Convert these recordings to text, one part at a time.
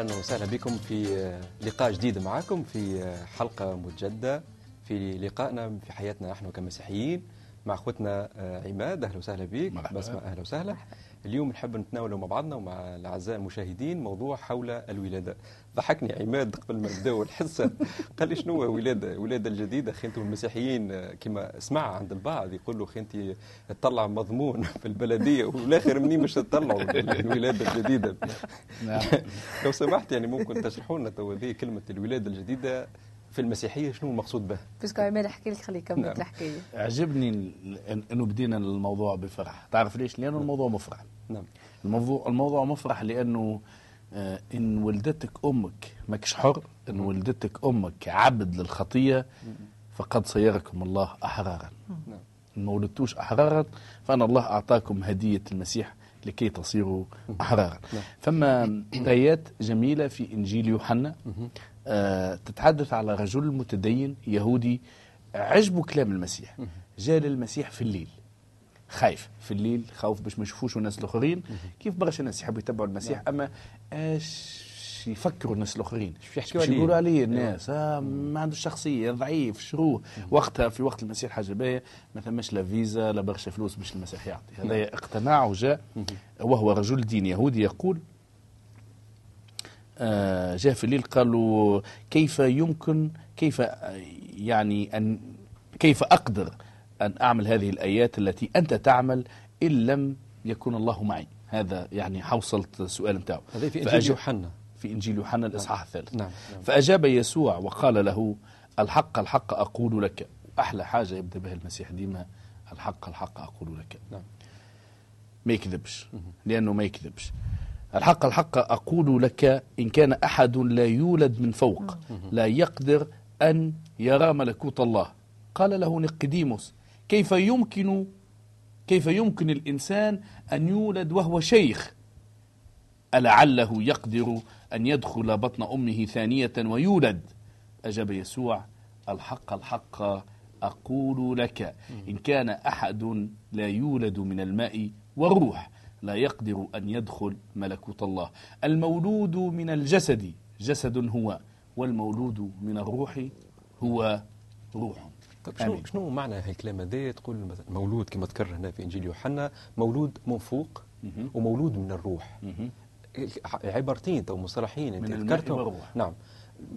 أهلا وسهلا بكم في لقاء جديد معكم في حلقة مجددة في لقائنا في حياتنا نحن كمسيحيين مع أخوتنا عماد أهلا وسهلا بك. بسمة أهلا وسهلا. اليوم نحب نتناولوا مع بعضنا ومع الأعزاء المشاهدين موضوع حول الولادة. ضحكني عماد قبل ما نبداو الحصه قال لي شنو هو ولادة؟ الولاده الجديدة أخي أنتم المسيحيين كما اسمع عند البعض يقولوا أخي انت تطلع مضمون في البلدية والاخر منين مش تطلعوا الولادة الجديدة. نعم. لو سمحت يعني ممكن تشرحوا لنا تو كلمة الولادة الجديدة. في المسيحية شنو المقصود به؟ بس عماد احكي لك خليه يكمل نعم. الحكاية عجبني إنه بدينا الموضوع بفرح، تعرف ليش؟ لأنه الموضوع مفرح. نعم الموضوع الموضوع مفرح لأنه آه إن ولدتك أمك ماكش حر، إن ولدتك أمك عبد للخطية فقد صيركم الله أحرارا. نعم ما ولدتوش أحرارا فان الله أعطاكم هدية المسيح لكي تصيروا أحرارا. نعم. فما ايات جميلة في إنجيل يوحنا تتحدث على رجل متدين يهودي عجبه كلام المسيح. جاء للمسيح في الليل. خايف. في الليل خوف باش ما يشوفوش الناس الآخرين. كيف برشا الناس يحبوا يتبعوا المسيح؟ أما اش يفكروا الناس الآخرين؟ إيش يقولوا عليه الناس؟ آه ما عنده شخصية ضعيف شروه. وقتها في وقت المسيح حاجة باهية ما ثماش لا فيزا لا برشا فلوس باش المسيح يعطي. هذا اقتناع وجاء. وهو رجل دين يهودي يقول جاء في الليل قالوا كيف يمكن كيف يعني أن كيف أقدر أن أعمل هذه الآيات التي أنت تعمل إن لم يكن الله معي هذا يعني حوصلت السؤال نتاعو هذا في إنجيل يوحنا في إنجيل يوحنا الإصحاح نعم. الثالث نعم. نعم. فأجاب يسوع وقال له الحق الحق أقول لك أحلى حاجة يبدأ بها المسيح ديما الحق الحق أقول لك نعم. ما يكذبش لأنه ما يكذبش الحق الحق أقول لك إن كان أحد لا يولد من فوق لا يقدر أن يرى ملكوت الله. قال له نقديموس كيف يمكن كيف يمكن الإنسان أن يولد وهو شيخ؟ ألعله يقدر أن يدخل بطن أمه ثانية ويولد؟ أجاب يسوع الحق الحق أقول لك إن كان أحد لا يولد من الماء والروح. لا يقدر أن يدخل ملكوت الله. المولود من الجسد جسد هو والمولود من الروح هو روح. طيب شنو شنو معنى هالكلام هذا تقول مثلا مولود كما تكرر هنا في إنجيل يوحنا مولود من فوق ومولود من الروح. عبارتين تو مصطلحين أنت ذكرتهم. نعم.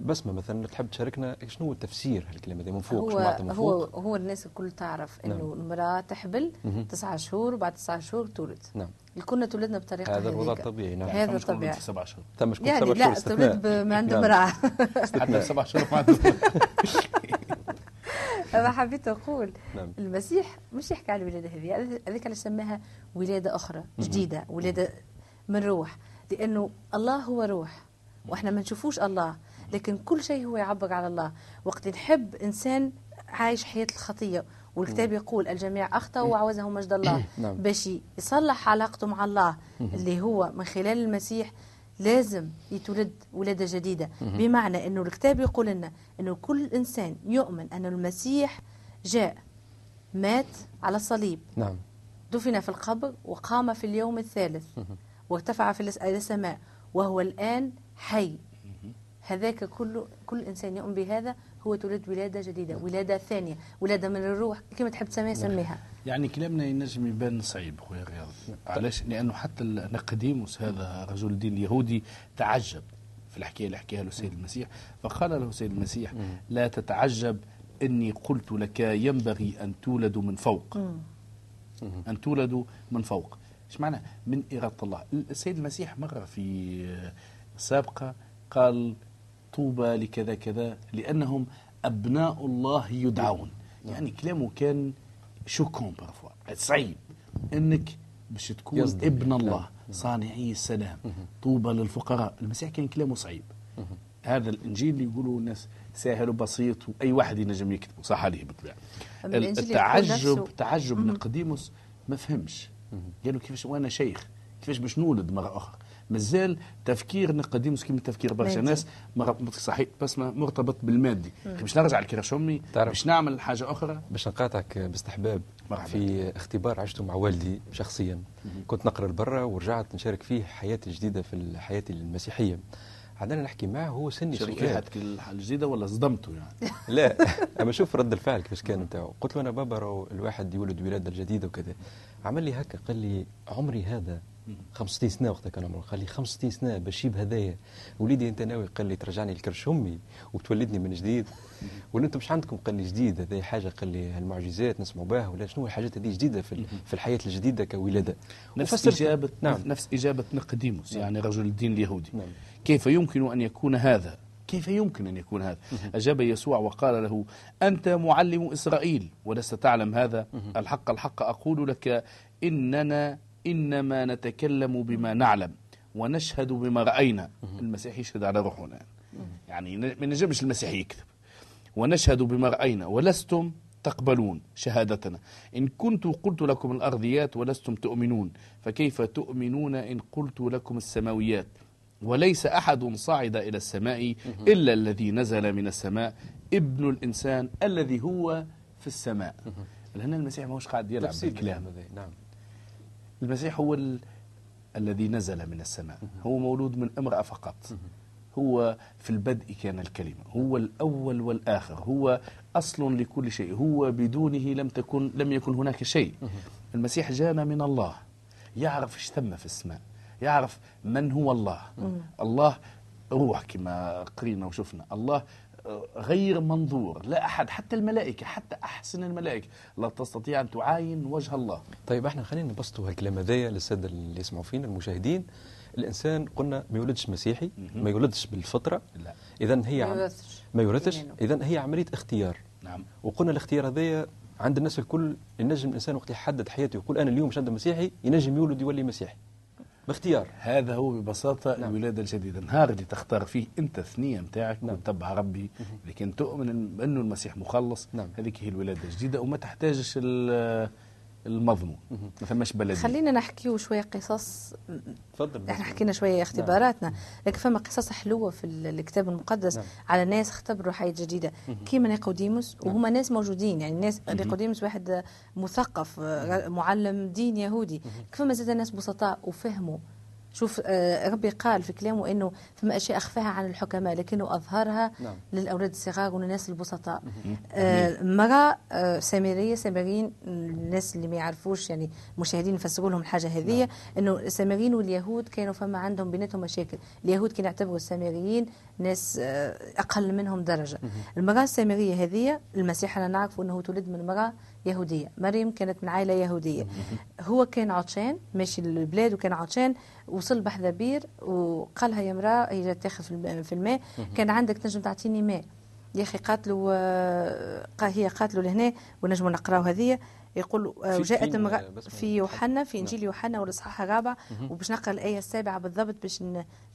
بسمة مثلا تحب تشاركنا شنو هو التفسير هالكلمة هذه من فوق هو شو من فوق؟ هو هو الناس الكل تعرف إنه نعم. المرأة تحبل تسعة شهور وبعد تسعة شهور تولد. نعم. الكلنا تولدنا بطريقة هذا الوضع الطبيعي نعم. هذا الطبيعي سبع شهور. ثم شكون يعني سبع لا تولد ما عنده امرأة حتى سبع شهور ما أنا حبيت أقول نعم. المسيح مش يحكي على الولادة هذه. هذيك اللي سماها ولادة أخرى جديدة ولادة من روح. لأنه الله هو روح وإحنا ما نشوفوش الله. لكن كل شيء هو يعبر على الله. وقت نحب إنسان عايش حياة الخطية والكتاب يقول الجميع أخطأوا وعوزهم مجد الله. نعم. باش يصلح علاقته مع الله اللي هو من خلال المسيح لازم يتولد ولادة جديدة. بمعنى أنه الكتاب يقول لنا أنه كل إنسان يؤمن أن المسيح جاء مات على الصليب. نعم. دفن في القبر وقام في اليوم الثالث. وارتفع في السماء وهو الآن حي. هذاك كل كل إنسان يؤمن بهذا هو تولد ولادة جديدة ولادة ثانية ولادة من الروح كما تحب تسميها سميها. يعني كلامنا ينجم يبان صعيب خويا رياض علاش؟ لأنه حتى نقديموس هذا رجل الدين اليهودي تعجب في الحكاية اللي حكاها له السيد المسيح. فقال له السيد المسيح لا تتعجب إني قلت لك ينبغي أن تولدوا من فوق. أن تولدوا من فوق. إيش معنى؟ من إرادة الله. السيد المسيح مرة في سابقة قال طوبى لكذا كذا لأنهم أبناء الله يدعون. يعني كلامه كان شوكون بارفوا صعيب أنك باش تكون ابن الله. نعم. صانعي السلام طوبى للفقراء. المسيح كان كلامه صعيب هذا الإنجيل اللي يقولوا الناس ساهل وبسيط وأي واحد ينجم يكتبه. صح عليه بالطبيعه التعجب تعجب نقديموس ما فهمش. قالوا كيفاش وأنا شيخ. كيفاش باش نولد مرة أخرى؟ مازال تفكير نقديموس كيما تفكير برشا ناس صحيح بس مرتبط بالمادي. باش نرجع لكراش امي باش نعمل حاجة أخرى؟ باش نقاطعك باستحباب في اختبار عشته مع والدي شخصيا. كنت نقرأ لبرا ورجعت نشارك فيه حياتي الجديدة في حياتي المسيحية. عندنا نحكي معاه هو سني سؤال الجديده ولا صدمته يعني؟ لا أما شوف رد الفعل كيفاش كان نتاعو. قلت له أنا بابا الواحد يولد ولادة جديده وكذا. عمل لي هكا قال لي عمري هذا 65 سنة وقتها كان عمره قال لي 65 سنه بشيب هذايا وليدي أنت ناوي قال لي ترجعني لكرش أمي وتولدني من جديد. ولا أنتم مش عندكم قال لي جديد؟ هذه حاجة قال لي المعجزات نسمعوا بها ولا شنو الحاجات هذه جديدة في, في الحياة الجديدة كولادة؟ نفس اجابه نعم. نفس إجابة نقديموس يعني رجل الدين اليهودي. نعم. كيف يمكن أن يكون هذا؟ كيف يمكن أن يكون هذا؟ أجاب يسوع وقال له أنت معلم إسرائيل ولست تعلم هذا؟ الحق الحق أقول لك إننا إنما نتكلم بما نعلم ونشهد بما رأينا. المسيح يشهد على روحنا يعني ما نجمش المسيح يكذب ونشهد بما رأينا ولستم تقبلون شهادتنا. إن كنت قلت لكم الأرضيات ولستم تؤمنون. فكيف تؤمنون إن قلت لكم السماويات؟ وليس أحد صعد إلى السماء إلا الذي نزل من السماء. ابن الإنسان الذي هو في السماء. هنا المسيح ما هوش قاعد يلعب بالكلام. نعم. المسيح هو ال... الذي نزل من السماء. هو مولود من أمرأة فقط. هو في البدء كان الكلمة. هو الأول والآخر. هو أصل لكل شيء. هو بدونه لم تكن لم يكن هناك شيء. المسيح جانا من الله. يعرف إيش ثم في السماء. يعرف من هو الله. الله روح كما قرينا وشفنا. الله غير منظور لا أحد حتى الملائكة حتى أحسن الملائكة لا تستطيع أن تعاين وجه الله. طيب إحنا خلينا نبسطوا هالكلام هذايا للسادة اللي يسمعوا فينا المشاهدين. الإنسان قلنا ما يولدش مسيحي ما يولدش بالفطرة. لا. إذا هي عم... ما يورثش إذا هي عملية اختيار. نعم. وقلنا الاختيار هذايا عند الناس الكل ينجم الإنسان وقت يحدد حياته يقول أنا اليوم شد مسيحي ينجم يولد يولي مسيحي. باختيار هذا هو ببساطة نعم. الولادة الجديدة النهار اللي تختار فيه أنت الثنية نتاعك نعم. وتتبع ربي لكن تؤمن أنه المسيح مخلص نعم. هذيك هي الولادة الجديدة وما تحتاجش المضمون ما فماش بلدي. خلينا نحكيو شوية قصص. تفضل. إحنا حكينا شوية اختباراتنا. نعم. لكن فما قصص حلوة في الكتاب المقدس نعم. على ناس اختبروا حياه جديدة. كيما نيقوديموس نعم. وهما ناس موجودين. يعني ناس نيقوديموس واحد مثقف معلم دين يهودي. فما زاد ناس بسطاء وفهموا شوف آه، ربي قال في كلامه إنه فما أشياء أخفاها عن الحكماء لكنه أظهرها نعم. للأولاد الصغار والناس البسطاء. مراه آه سامرية سامريين الناس اللي ما يعرفوش يعني المشاهدين يفسروا لهم الحاجة هذه نعم. إنه السامريين واليهود كانوا فما عندهم بيناتهم مشاكل. اليهود كانوا يعتبروا السامريين ناس آه أقل منهم درجة. المرأة السامرية هذه المسيح أنا نعرف إنه تولد من مرأة يهودية. مريم كانت من عائلة يهودية. هو كان عطشان ماشي للبلاد وكان عطشان وصل بحذا بير وقالها يا امرأة هي جات تاخذ في الماء. كان عندك تنجم تعطيني ماء. يا أخي قاتلوا آه، هي قاتلوا لهنا ونجموا نقراو هذه يقول آه، وجاءت امرأة في يوحنا في نعم. يوحنا والإصحاح الرابع. وباش نقرأ الآية السابعة بالضبط باش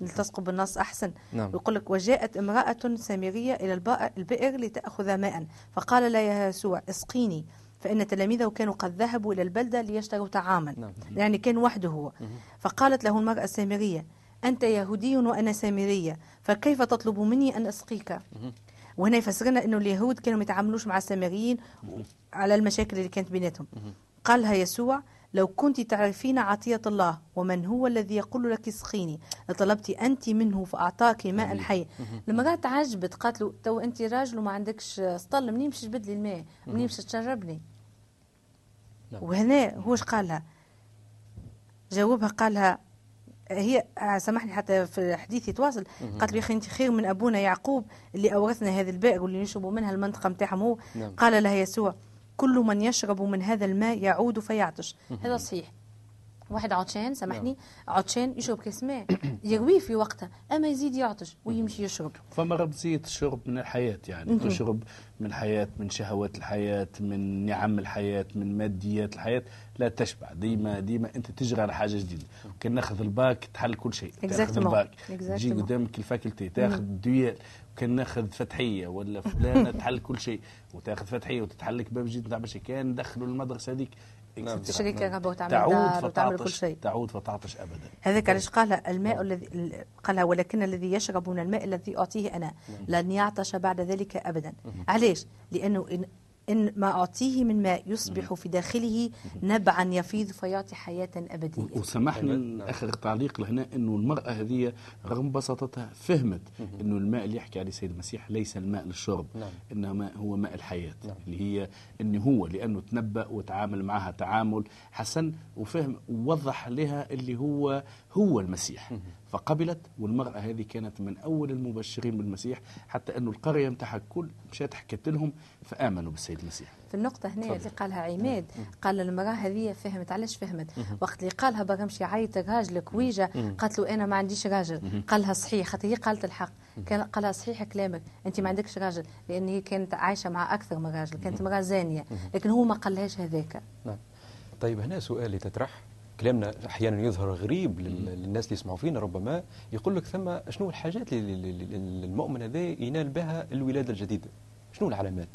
نلتصقوا بالنص أحسن. نعم. يقول لك وجاءت امرأة سامرية إلى البئر لتأخذ ماء. فقال لها يا يسوع اسقيني. فإن تلاميذه كانوا قد ذهبوا إلى البلدة ليشتروا طعاما. نعم. يعني كان وحده هو. فقالت له المرأة السامرية أنت يهودي وأنا سامرية فكيف تطلب مني أن أسقيك? وهنا يفسرنا أنه اليهود كانوا يتعاملوش مع السامريين على المشاكل اللي كانت بيناتهم. قالها يسوع لو كنت تعرفين عطية الله ومن هو الذي يقول لك اسقيني لطلبت أنت منه فأعطاك ماء حي لما قالت عجبت قالت له تو أنت راجل وما عندكش سطل منين باش تبدلي الماء؟ منين باش تشربني؟ نعم. وهنا هو إيش قال لها جاوبها قال لها هي سامحني حتى في الحديث يتواصل. قالت له يا أخي أنت خير من أبونا يعقوب اللي أورثنا هذه البئر واللي نشربوا منها المنطقة نتاعهم هو. نعم. قال لها يسوع كل من يشرب من هذا الماء يعود فيعطش. هذا صحيح. واحد عطشان سامحني. نعم. عطشان يشرب كاس ماء يرويه في وقتها أما يزيد يعطش ويمشي يشرب. فما رمزيه الشرب من الحياة يعني تشرب من حياه من شهوات الحياة من نعم الحياة من ماديات الحياة. لا تشبع. ديما ديما أنت تجري على حاجة جديدة. كان ناخذ الباك تحل كل شيء. تاخذ الباك. تجي قدامك ال faculté تاخذ دويال كان ناخذ فتحية ولا فلانة تحل كل شيء. وتاخذ فتحية وتتحلك باب جديد نتاع كان ندخلوا المدرسة هذيك. نعم. تشتري كهرباء وتعمل دار وتعمل كل شيء. تعود فتعطش ابدا. هذاك علاش قال الماء الذي قالها ولكن الذي يشرب من الماء الذي أعطيه أنا نعم. لن يعطش بعد ذلك ابدا. علاش؟ لأنه إن ما أعطيه من ماء يصبح في داخله نبعا يفيض فيعطي حياة أبدية وسمحنا نعم. آخر تعليق لهنا أنه المرأة هذه رغم بساطتها فهمت أنه الماء اللي يحكي عليه السيد المسيح ليس الماء للشرب نعم. إنما هو ماء الحياة نعم. اللي هي أنه هو لأنه تنبأ وتعامل معها تعامل حسن وفهم ووضح لها اللي هو هو المسيح فقبلت والمرأة هذه كانت من أول المبشرين بالمسيح حتى أنه القرية متاعها كل مشات حكت لهم فآمنوا بالسيد المسيح. في النقطة هنا اللي قالها عماد قال المرأة هذه فهمت علاش فهمت؟ وقت اللي قالها بقى مشي عيط راجلك ويجا قالت له أنا ما عنديش راجل. قالها صحيح خاطر هي قالت الحق. كان قالها صحيح كلامك أنت ما عندكش راجل لأن هي كانت عايشة مع أكثر من راجل كانت مرأة زانية. لكن هو ما قالهاش هذاك. نعم. طيب هنا سؤال يتطرح كلامنا أحيانا يظهر غريب للناس اللي يسمعوا فينا ربما يقول لك ثم شنو الحاجات اللي المؤمن هذا ينال بها الولاده الجديده؟ شنو العلامات؟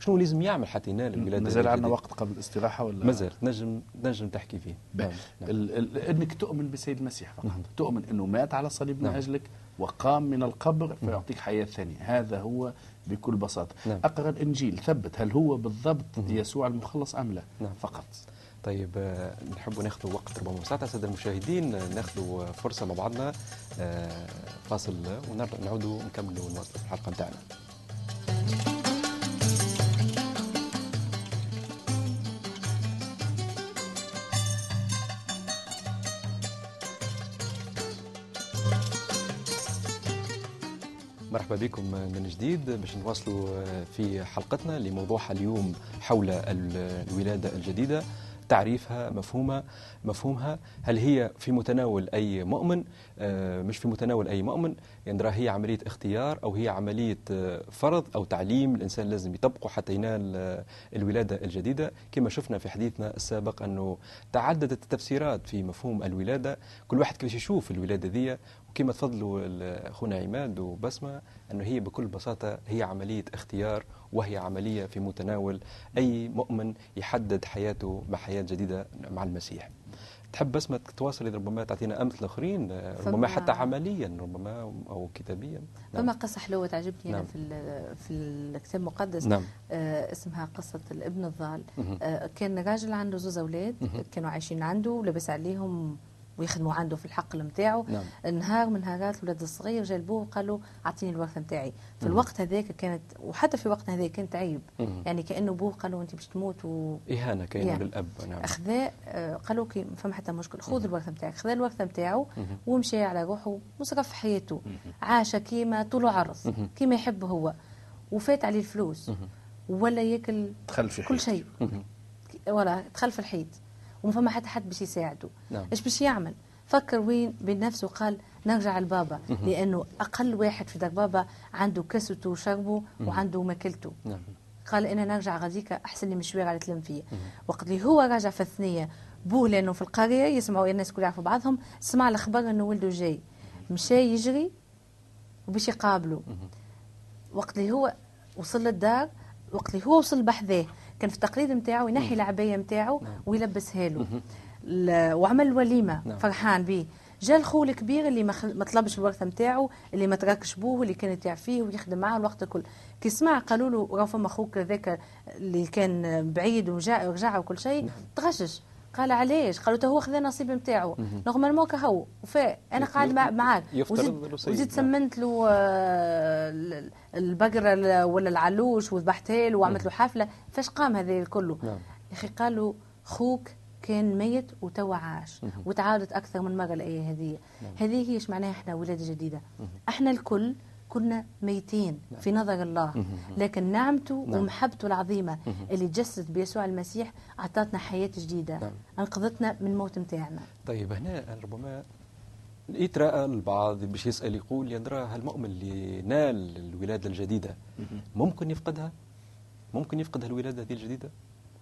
شنو لازم يعمل حتى ينال الولاده مازال عندنا وقت قبل الاستراحة ولا؟ مازال. نجم نجم تحكي فيه. نعم. نعم. إنك تؤمن بالسيد المسيح فقط. نعم. تؤمن إنه مات على نعم. من أجلك وقام من القبر فيعطيك حياة ثانية. هذا هو بكل بساطة. نعم. أقرأ الإنجيل. ثبت. هل هو بالضبط يسوع المخلص أم لا؟ نعم. فقط. طيب آه، نحب ناخذ وقت ربما ساعة السادة المشاهدين آه، ناخذ فرصة مع بعضنا آه، فاصل ونعودوا نكملوا ونواصلوا الحلقة نتاعنا مرحبا بكم من جديد باش نواصلوا في حلقتنا لموضوعها اليوم حول الولادة الجديدة. تعريفها مفهومها مفهومها. هل هي في متناول أي مؤمن؟ آه، مش في متناول أي مؤمن. يعني هي عملية اختيار أو هي عملية آه، فرض أو تعليم الإنسان لازم يطبقه حتى ينال الولادة الجديدة. كما شفنا في حديثنا السابق أنه تعددت التفسيرات في مفهوم الولادة. كل واحد كيفاش يشوف الولادة ذي وكما تفضلوا أخونا عماد وبسمة أنه هي بكل بساطة هي عملية اختيار وهي عملية في متناول أي مؤمن يحدد حياته مع حياه جديدة مع المسيح. تحب بسمة تواصل ربما تعطينا أمثلة آخرين ربما حتى عمليا ربما أو كتابيا نعم. فما قصة حلوة تعجبني نعم. في في الكتاب المقدس نعم. آه اسمها قصة الابن الضال آه كان راجل عنده زوز أولاد كانوا عايشين عنده ولبس عليهم ويخدموا عنده في الحقل نتاعو نعم. نهار من نهارات الولد الصغير جا لبوه وقال له أعطيني الورثه نتاعي في الوقت هذاك كانت وحتى في وقتنا هذاك كانت عيب. مم. يعني كأنه بوه قال له أنت باش تموت و... إهانة كاينة يعني. للأب. نعم. أخذا آه، قال له كي فما حتى مشكل. خذ الورثه نتاعك خذا الورثه نتاعو ومشى على روحه وصرف حياته. عاش كيما طول عرض كيما يحب هو. وفات عليه الفلوس. ولا ياكل دخل في كل شيء. ولا دخل في الحيط. وما فما حتى حد باش يساعده. نعم. إيش باش يعمل؟ فكر وين بين نفسه وقال نرجع لبابا لأنه أقل واحد في دار بابا عنده كسوته وشربه وعنده ماكلته. نعم. قال أنا نرجع غاديك أحسن لي من شوية على تلم فيا وقت اللي هو راجع في الثنية بوه لأنه في القرية يسمعوا الناس كل يعرفوا بعضهم سمع الأخبار أنه ولده جاي. مشى يجري وباش يقابله. وقت اللي هو وصل للدار وقت اللي هو وصل بحذاه. كان في التقليد نتاعو ينحي العبايه نتاعو نعم. ويلبسها له وعمل وليمة نعم. فرحان به جا الخو الكبير اللي ما طلبش الورثة نتاعو اللي ما تركش بوه اللي كان يعفيه ويخدم معاه الوقت الكل كي سمع قالوا له راه فما خوك هذاك اللي كان بعيد وجاء ورجع وكل شيء نعم. تغشش قال علاش قالوا هو خذا النصيب نتاعو normalement كهو وفا أنا قاعد معاك. وزيد سمنت له آه، البقرة ولا العلوش وذبحتها له وعملت له حفلة. فاش قام هذا كله نعم. يا أخي قالوا خوك كان ميت وتوا عاش وتعاودت أكثر من مرة الايه هذه. نعم. هذه هي معناها إحنا ولادة جديدة؟ إحنا الكل كنا ميتين نعم. في نظر الله. لكن نعمته نعم. ومحبته العظيمة اللي تجسد بيسوع المسيح اعطتنا حياة جديدة. نعم. أنقذتنا من الموت نتاعنا طيب هنا ربما يتراءى البعض باش يسأل يقول يا ترى المؤمن اللي نال الولادة الجديدة؟ ممكن يفقدها؟ ممكن يفقد الولاده هذه الجديدة؟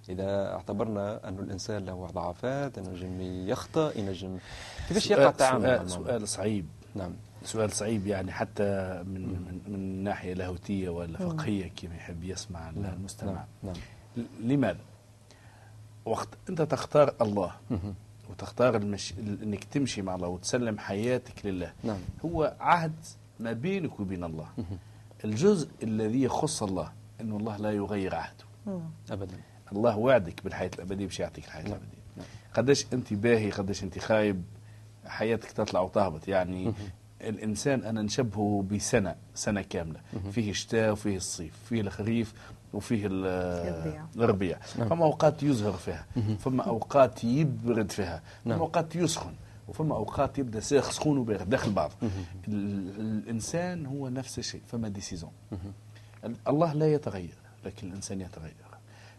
إذا اعتبرنا أن الإنسان له ضعفات ينجم يخطأ ينجم كيفاش يقع التعامل سؤال, سؤال صعيب. نعم. سؤال صعيب يعني حتى من من, من ناحية لاهوتية ولا فقهية كما يحب يسمع نعم. المستمع نعم. نعم. لماذا؟ وقت أنت تختار الله وتختار المش... إنك تمشي مع الله وتسلم حياتك لله نعم. هو عهد ما بينك وبين الله الجزء الذي يخص الله انه الله لا يغير عهده ابدا الله وعدك بالحياة الأبدية باش يعطيك الحياة نعم. الأبدية نعم. قداش أنت باهي قداش أنت خايب حياتك تطلع وتهبط يعني الإنسان أنا نشبهه بسنة سنة كاملة. فيه الشتاء وفيه الصيف فيه الخريف وفيه الربيع. نعم. فما أوقات يزهر فيها فما أوقات يبرد فيها فما نعم. أوقات يسخن وفما أوقات يبدأ ساخ سخون وبارد داخل بعض. الإنسان هو نفس الشيء فما ديسيزون. الله لا يتغير لكن الإنسان يتغير.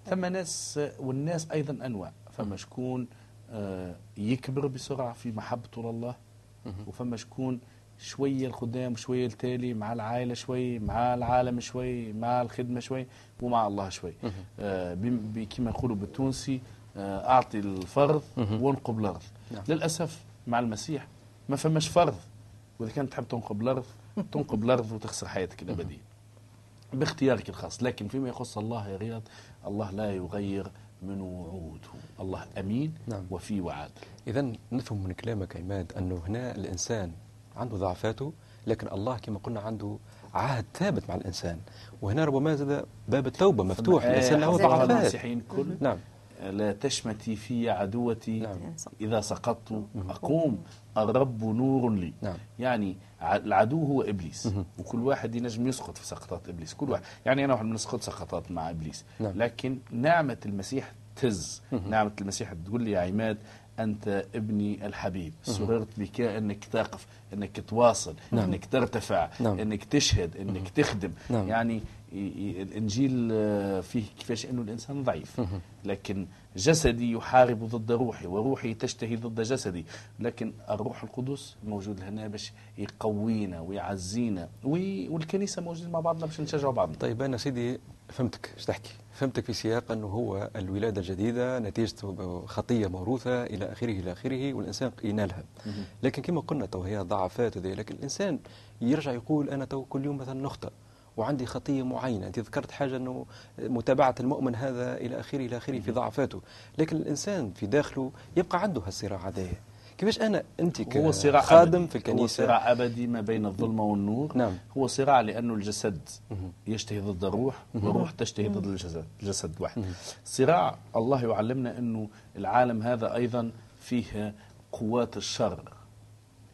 ثم ناس والناس أيضا أنواع. فما شكون آه، يكبر بسرعة في محبته لله وفما شكون شوية القدام شوية التالي مع العائلة شوي مع العالم شوي مع الخدمة شوي ومع الله شوي. آه كما يقولوا بالتونسي آه أعطي الفرض وانقب الأرض. نعم. للأسف مع المسيح ما فماش فرض. وإذا كانت تحب تنقب الأرض تنقب الأرض وتخسر حياتك الأبدية. باختيارك الخاص. لكن فيما يخص الله يا رياض الله لا يغير من وعوده. الله أمين نعم. وفي وعد إذا نفهم من كلامك عماد أنه هنا الإنسان عنده ضعفاته لكن الله كما قلنا عنده عهد ثابت مع الإنسان. وهنا ربما زاد باب التوبة مفتوح الإنسان له ضعفات كل نعم. لا تشمتي في عدوتي نعم. إذا سقطت أقوم الرب نور لي. نعم. يعني العدو هو إبليس. وكل واحد ينجم يسقط في سقطات إبليس. كل واحد. يعني أنا واحد بنسقط سقطات مع إبليس. نعم. لكن نعمة المسيح تز. نعمة المسيح تقول لي يا عماد أنت ابني الحبيب. سررت بك أنك تقف أنك تواصل نعم. أنك ترتفع نعم. أنك تشهد أنك تخدم. نعم. يعني الإنجيل آه، فيه كيفاش أنه الإنسان ضعيف. لكن جسدي يحارب ضد روحي وروحي تشتهي ضد جسدي. لكن الروح القدس موجود هنا باش يقوينا ويعزينا والكنيسة موجودين مع بعضنا باش نشجعوا بعضنا. طيب أنا سيدي فهمتك إيش تحكي؟ فهمتك في سياق أنه هو الولادة الجديدة نتيجة خطية موروثة إلى آخره إلى آخره والإنسان ينالها. لكن كما قلنا تو هي ضعفات وذي لكن الإنسان يرجع يقول أنا تو كل يوم مثلا نخطئ وعندي خطية معينة. أنت ذكرت حاجة أنه متابعة المؤمن هذا إلى آخره إلى آخره في ضعفاته. لكن الإنسان في داخله يبقى عنده هالصراع هذا. كيفاش أنا أنت هو صراع خادم في الكنيسة؟ هو صراع أبدي ما بين الظلمة والنور. نعم. هو صراع لأنه الجسد يشتهي ضد الروح والروح تشتهي ضد الجسد الجسد واحد. صراع الله يعلمنا أنه العالم هذا أيضا فيه قوات الشر.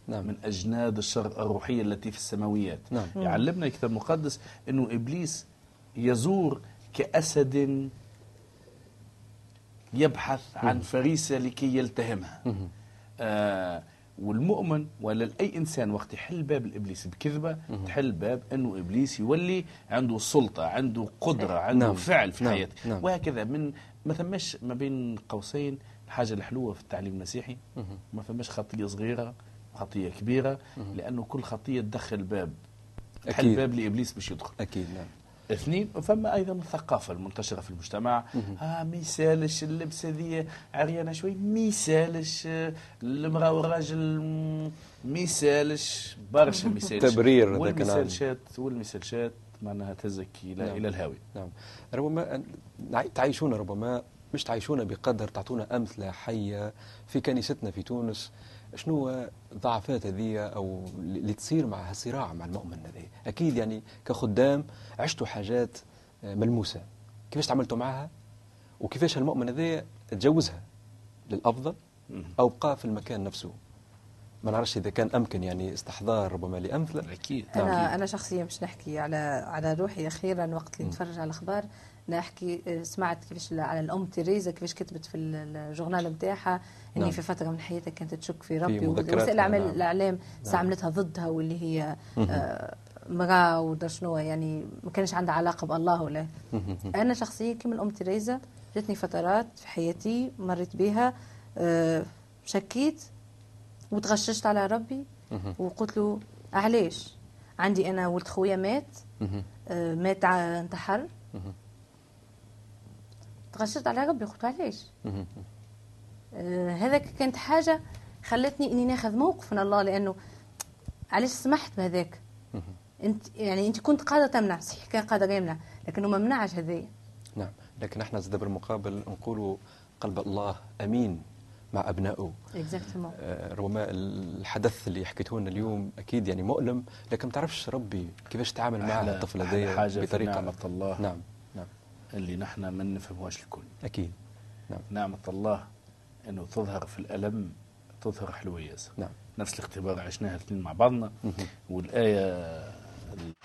نعم. من أجناد الشر الروحية التي في السماويات. نعم. يعلمنا الكتاب المقدس أنه إبليس يزور كأسد يبحث عن فريسة لكي يلتهمها. آه والمؤمن ولا اي إنسان وقت يحل باب الإبليس بكذبة تحل باب إنه إبليس يولي عنده سلطة عنده قدرة عنده نعم. فعل في نعم. حياته. نعم. وهكذا من ما ثماش ما بين قوسين الحاجة الحلوة في التعليم المسيحي ما ثماش خطية صغيرة خطية كبيرة لأنه كل خطية تدخل باب تحل باب لإبليس باش يدخل. أكيد نعم. اثنين فما أيضا الثقافة المنتشرة في المجتمع. آه ما يسالش اللبسه ذي عريانة شوي ما يسالش المرأة والراجل ما يسالش برشا ما يسالش تبرير والمسالشات والمسالشات معناها تزك إلى نعم. إلى الهاوي. نعم. ربما تعيشون ربما مش تعيشون بقدر تعطونا أمثلة حية في كنيستنا في تونس. شنو الضعفات هذه أو اللي تصير مع هالصراع مع المؤمن هذه؟ أكيد يعني كخدام عشتوا حاجات ملموسة. كيفاش تعاملتوا معها؟ وكيفاش المؤمن هذا تجوزها للأفضل أو بقى في المكان نفسه؟ ما نعرفش إذا كان أمكن يعني استحضار ربما لأمثلة. أكيد. أنا أنا شخصيا مش نحكي على على روحي أخيرا وقت اللي نتفرج على الأخبار. نحكي سمعت كيفاش على الأم تيريزا كيفاش كتبت في الجورنال نتاعها إني نعم. في فترة من حياتها كانت تشك في ربي ووسائل نعم. الإعلام نعم. استعملتها ضدها واللي هي آه مراه ودر شنو يعني ما كانش عندها علاقة بالله ولا. أنا شخصيا كما الأم تيريزا جاتني فترات في حياتي مريت بها آه شكيت وتغششت على ربي وقلت له علاش؟ عندي أنا ولد خويا مات آه مات انتحر. تغششت على ربي قلت علاش؟ آه هذاك كانت حاجة خلتني إني ناخذ موقف من الله لأنه علاش سمحت بهذاك؟ أنت يعني أنت كنت قادرة تمنع صحيح كان قادر يمنع لكنه ما منعش هذايا. نعم لكن إحنا زاد بالمقابل نقولوا قلب الله أمين. مع أبنائه. آه ربما الحدث اللي حكيته لنا اليوم أكيد يعني مؤلم لكن ما تعرفش ربي كيفاش تعامل مع الطفل هذا بطريقة نعمة الله. نعم. نعم. اللي نحن ما نفهموهاش الكل. أكيد. نعم. نعمة الله إنه تظهر في الألم تظهر حلوة نعم. نفس الاختبار عشناها الاثنين مع بعضنا. والآية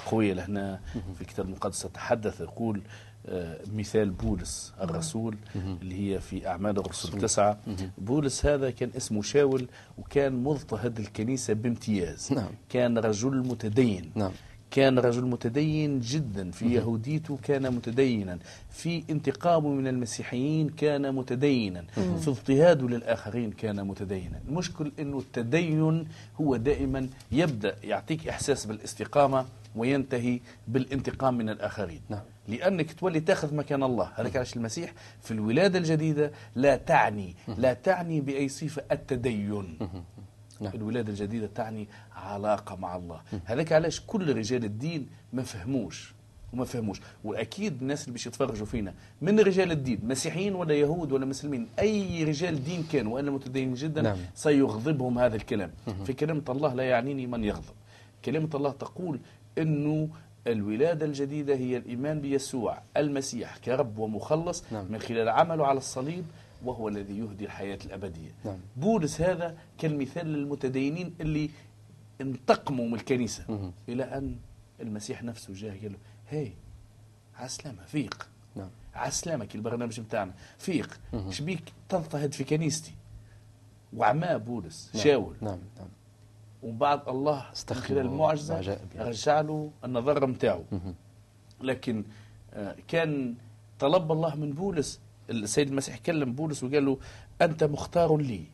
القوية لهنا في الكتاب المقدس تتحدث يقول مثال بولس الرسول اللي هي في أعمال الرسل تسعة بولس هذا كان اسمه شاول وكان مضطهد الكنيسة بامتياز. نعم. كان رجل متدين. نعم. كان رجل متدين جدا في يهوديته كان متدينا. في انتقامه من المسيحيين كان متدينا. في اضطهاده للآخرين كان متدينا. المشكل أنه التدين هو دائما يبدأ يعطيك إحساس بالإستقامة. وينتهي بالانتقام من الآخرين. نعم. لأنك تولي تاخذ مكان الله. هذا علاش المسيح في الولادة الجديدة لا تعني لا تعني بأي صفة التدين. نعم. الولادة الجديدة تعني علاقة مع الله. هذاك علاش كل رجال الدين ما فهموش وما فهموش. وأكيد الناس اللي باش يتفرجوا فينا من رجال الدين مسيحيين ولا يهود ولا مسلمين أي رجال دين كانوا وأنا متدينين جدا نعم. سيغضبهم هذا الكلام. في كلمة الله لا يعنيني من يغضب. كلمة الله تقول انه الولادة الجديدة هي الإيمان بيسوع المسيح كرب ومخلص نعم. من خلال عمله على الصليب وهو الذي يهدي الحياة الأبدية نعم. بولس هذا كالمثال للمتدينين اللي انتقموا من الكنيسة مه. إلى أن المسيح نفسه جاء قال له هي عسلامة فيق نعم. عسلامة البرنامج بتاعنا فيق شبيك تضطهد في كنيستي وعماه بولس نعم. شاول نعم نعم وبعد الله من خلال المعجزة يعني. رجع له النظر نتاعو لكن آه، كان طلب الله من بولس السيد المسيح كلم بولس وقال له أنت مختار لي.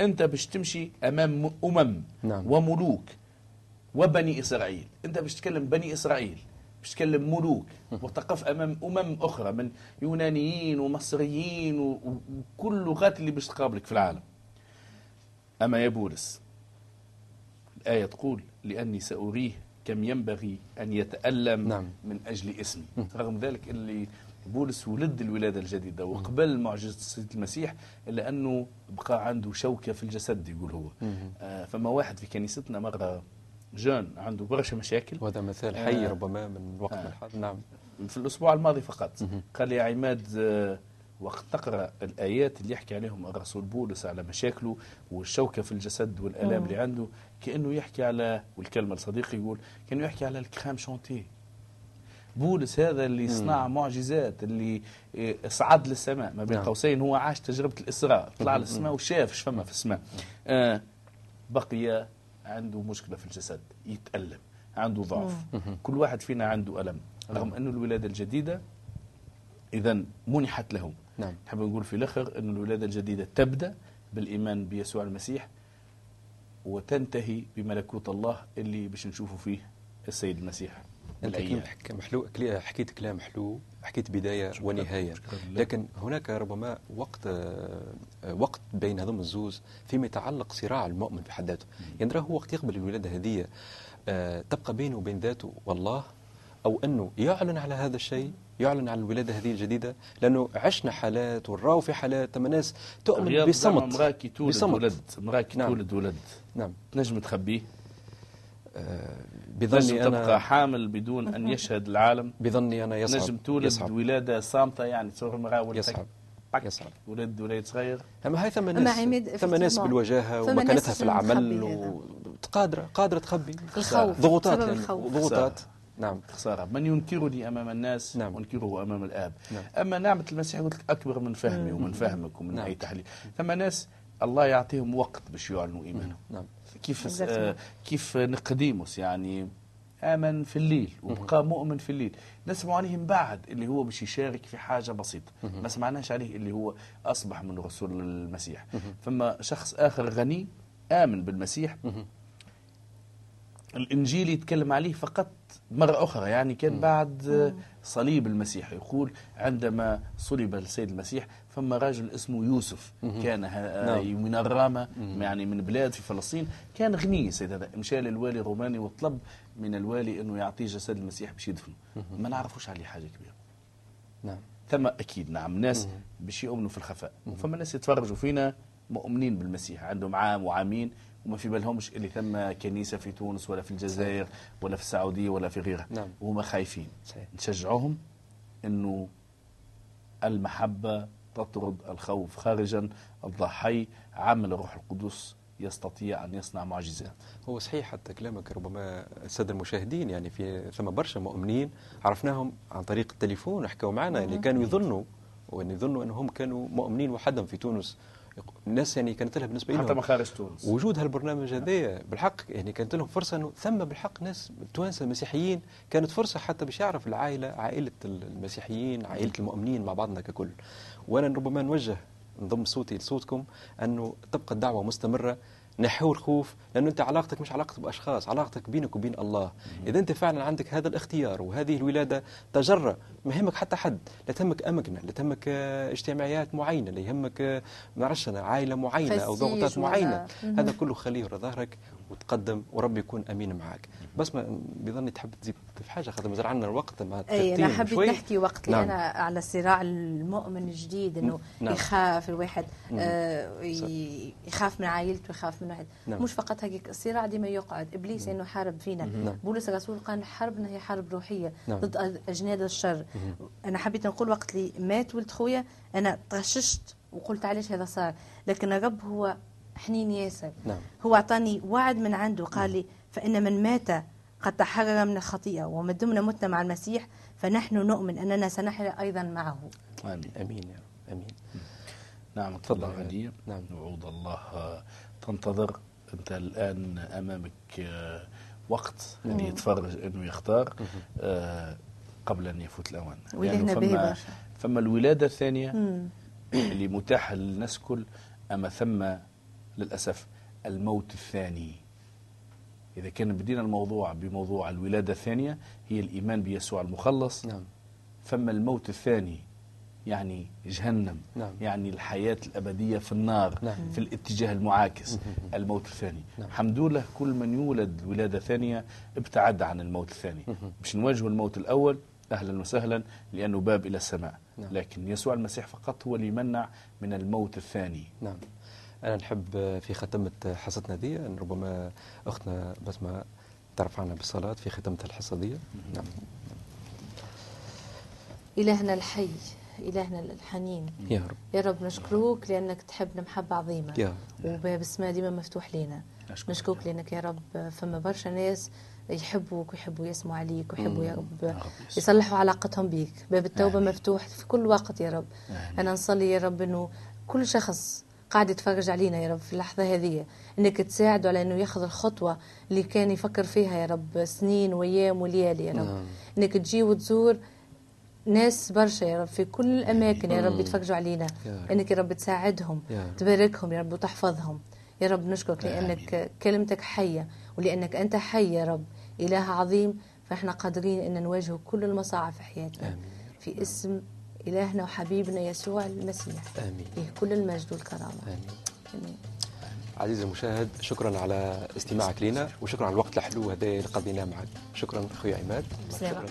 أنت باش تمشي أمام أمم نعم. وملوك وبني إسرائيل. أنت باش تكلم بني إسرائيل باش تكلم ملوك. وتقف أمام أمم أخرى من يونانيين ومصريين وكل لغات اللي باش تقابلك في العالم. أما يا بولس الآية تقول لأني سأريه كم ينبغي أن يتألم نعم. من أجل اسمي. رغم ذلك اللي بولس ولد الولادة الجديدة وقبل معجزة السيد المسيح إلا أنه بقى عنده شوكة في الجسد يقول هو. آه فما واحد في كنيستنا مرة جون عنده برشا مشاكل. وهذا مثال حي آه ربما من وقت آه. الحال نعم. في الأسبوع الماضي فقط. قال لي يا عماد آه وقت تقرا الآيات اللي يحكي عليهم الرسول بولس على مشاكله والشوكة في الجسد والألام اللي عنده كأنه يحكي على والكلمة الصديق يقول كأنه يحكي على الكرام شونتي بولس هذا اللي صنع معجزات اللي صعد للسماء ما بين نعم. قوسين هو عاش تجربة الإسراء طلع للسماء وشاف فما في السماء. آه بقي عنده مشكلة في الجسد يتألم عنده ضعف. كل واحد فينا عنده ألم رغم أنه الولادة الجديدة اذا منحت له نعم. نحب نقول في الأخر أن الولادة الجديدة تبدأ بالإيمان بيسوع المسيح وتنتهي بملكوت الله اللي باش نشوفوا فيه السيد المسيح أنت محلو حكيت كلام حلو حكيت بداية شكرا. ونهاية. شكرا لكن هناك ربما وقت وقت بين هذم الزوز فيما يتعلق صراع المؤمن في حد ذاته. يعني هو وقت يقبل الولادة هذه آه، تبقى بينه وبين ذاته والله أو أنه يعلن على هذا الشيء يعلن عن الولادة هذه الجديدة لأنه عشنا حالات ونراو في حالات تم ناس تؤمن بصمت امرأة كي تولد ولد امرأة كي نعم. تولد ولد. نعم. تنجم تخبيه؟ آه بظني أنا تبقى حامل بدون أن يشهد العالم؟ بظني أنا يصعب نجم تولد يصعب. ولادة صامتة يعني تصور امرأة يصعب يصعب. ولد ولد صغير. أما هاي ثم ناس ثم ناس بالوجاهة ومكانتها في العمل وقادره قادرة تخبي. الخوف ضغوطات يعني ضغوطات. نعم. خسارة من ينكرني أمام الناس نعم. أنكره أمام الآب. نعم. أما نعمة المسيح قلت لك أكبر من فهمي ومن فهمك ومن نعم. أي تحليل. ثم ناس الله يعطيهم وقت باش يعلنوا إيمانهم. نعم. كيف آه كيف نقديموس؟ يعني آمن في الليل وبقى مؤمن في الليل. نسمع عليه من بعد اللي هو باش يشارك في حاجة بسيطة. ما سمعناش عليه اللي هو أصبح من رسول المسيح. ثم شخص آخر غني آمن بالمسيح. الإنجيل يتكلم عليه فقط مرة أخرى يعني كان بعد صليب المسيح يقول عندما صلب السيد المسيح فما راجل اسمه يوسف كان نعم. من الرامة يعني من بلاد في فلسطين كان غني سيد هذا. مشى للوالي الروماني وطلب من الوالي إنه يعطيه جسد المسيح باش يدفنه ما نعرفوش عليه حاجة كبيرة. نعم. ثم أكيد نعم ناس باش يؤمنوا في الخفاء. وفما ناس يتفرجوا فينا مؤمنين بالمسيح عندهم عام وعامين وما في بالهمش اللي ثم كنيسة في تونس ولا في الجزائر ولا في السعودية ولا في غيرها نعم. وهم خايفين صحيح. نشجعوهم إنه المحبة تطرد الخوف خارجا الضحي عمل الروح القدس يستطيع أن يصنع معجزات. هو صحيح حتى كلامك ربما الساده المشاهدين يعني في ثم برشا مؤمنين عرفناهم عن طريق التليفون وحكوا معنا اللي كانوا يظنوا وأن يظنوا أنهم كانوا مؤمنين وحدهم في تونس الناس يعني كانت لها بالنسبة لهم حتى ما خارج تونس. وجود هالبرنامج هذايا بالحق يعني كانت لهم فرصة إنه ثم بالحق ناس توانسه مسيحيين كانت فرصة حتى باش يعرف العائلة عائلة المسيحيين عائلة المؤمنين مع بعضنا ككل. وأنا ربما نوجه نضم صوتي لصوتكم أنه تبقى الدعوة مستمرة. نحو الخوف لأنه أنت علاقتك مش علاقتك بأشخاص علاقتك بينك وبين الله. إذا أنت فعلا عندك هذا الاختيار وهذه الولادة تجرى ما يهمك حتى حد لا تهمك أمكنة لا تهمك آه، اجتماعيات معينة لا يهمك آه، ما عائلة معينة أو ضغوطات معينة. هذا كله خليه ورا ظهرك وتقدم وربي يكون أمين معك بس ما بظني تحب تزيد في حاجة خاطر مازال عندنا الوقت ما أي أنا حبيت شوي. نحكي وقت نعم. أنا على صراع المؤمن الجديد إنه نعم. يخاف الواحد آه يخاف من عائلته يخاف من واحد نعم. مش فقط هيك الصراع ديما يقعد إبليس إنه حارب فينا نعم. بولس الرسول قال حربنا هي حرب روحية نعم. ضد أجناد الشر أنا حبيت نقول وقت اللي مات ولد خويا أنا طششت وقلت علاش هذا صار لكن الرب هو حنين ياسر. نعم. هو أعطاني وعد من عنده قال لي فإن من مات قد تحرر من الخطيئة وما دمنا متنا مع المسيح فنحن نؤمن أننا سنحيا أيضا معه. آمين آمين يا رب. آمين. نعم تفضل غنية نعم. وعود الله. تنتظر أنت الآن أمامك آه، وقت اللي يتفرج أنه يختار آه، قبل أن يفوت الأوان. يعني فما, فما الولادة الثانية اللي متاحة للناس كل أما ثم للأسف الموت الثاني. إذا كان بدينا الموضوع بموضوع الولادة الثانية هي الإيمان بيسوع المخلص. نعم. فما الموت الثاني؟ يعني جهنم. نعم. يعني الحياة الأبدية في النار نعم. في الاتجاه المعاكس. الموت الثاني. نعم. الحمد لله كل من يولد ولادة ثانية ابتعد عن الموت الثاني. مش نواجه الموت الأول أهلا وسهلا لأنه باب إلى السماء. نعم. لكن يسوع المسيح فقط هو اللي يمنع من الموت الثاني. نعم. أنا نحب في ختمة حصتنا دي أن ربما أختنا بسمة ترفعنا بالصلاة في ختمة الحصة دي. نعم. إلهنا الحي إلهنا الحنين. يا رب. يا رب نشكروك لأنك تحبنا محبة عظيمة. يا وباب السماء ديما مفتوح لنا نشكرك. لأنك يا رب فما برشا ناس يحبوك ويحبوا يسمعوا عليك ويحبوا يا رب يصلحوا علاقتهم بيك. باب التوبة مفتوح في كل وقت يا رب. أنا نصلي يا رب أنه كل شخص قاعد يتفرج علينا يا رب في اللحظة هذه. إنك تساعده على إنه ياخذ الخطوة اللي كان يفكر فيها يا رب سنين وأيام وليالي يا رب. نعم. إنك تجي وتزور ناس برشا يا رب في كل الأماكن يا رب يتفرجوا علينا. يا إنك يا رب تساعدهم يا تباركهم يا رب وتحفظهم. يا رب نشكرك لأنك كلمتك حية ولأنك أنت حي يا رب. إله عظيم فإحنا قادرين إن نواجه كل المصاعب في حياتنا. آمين. في اسم إلهنا وحبيبنا يسوع المسيح. آمين. فيه كل المجد والكرامة. آمين, آمين. عزيزي المشاهد شكرا على استماعك لنا وشكرا على الوقت الحلو هذا اللي قضيناه معك. شكرا أخوي عماد. شكرا.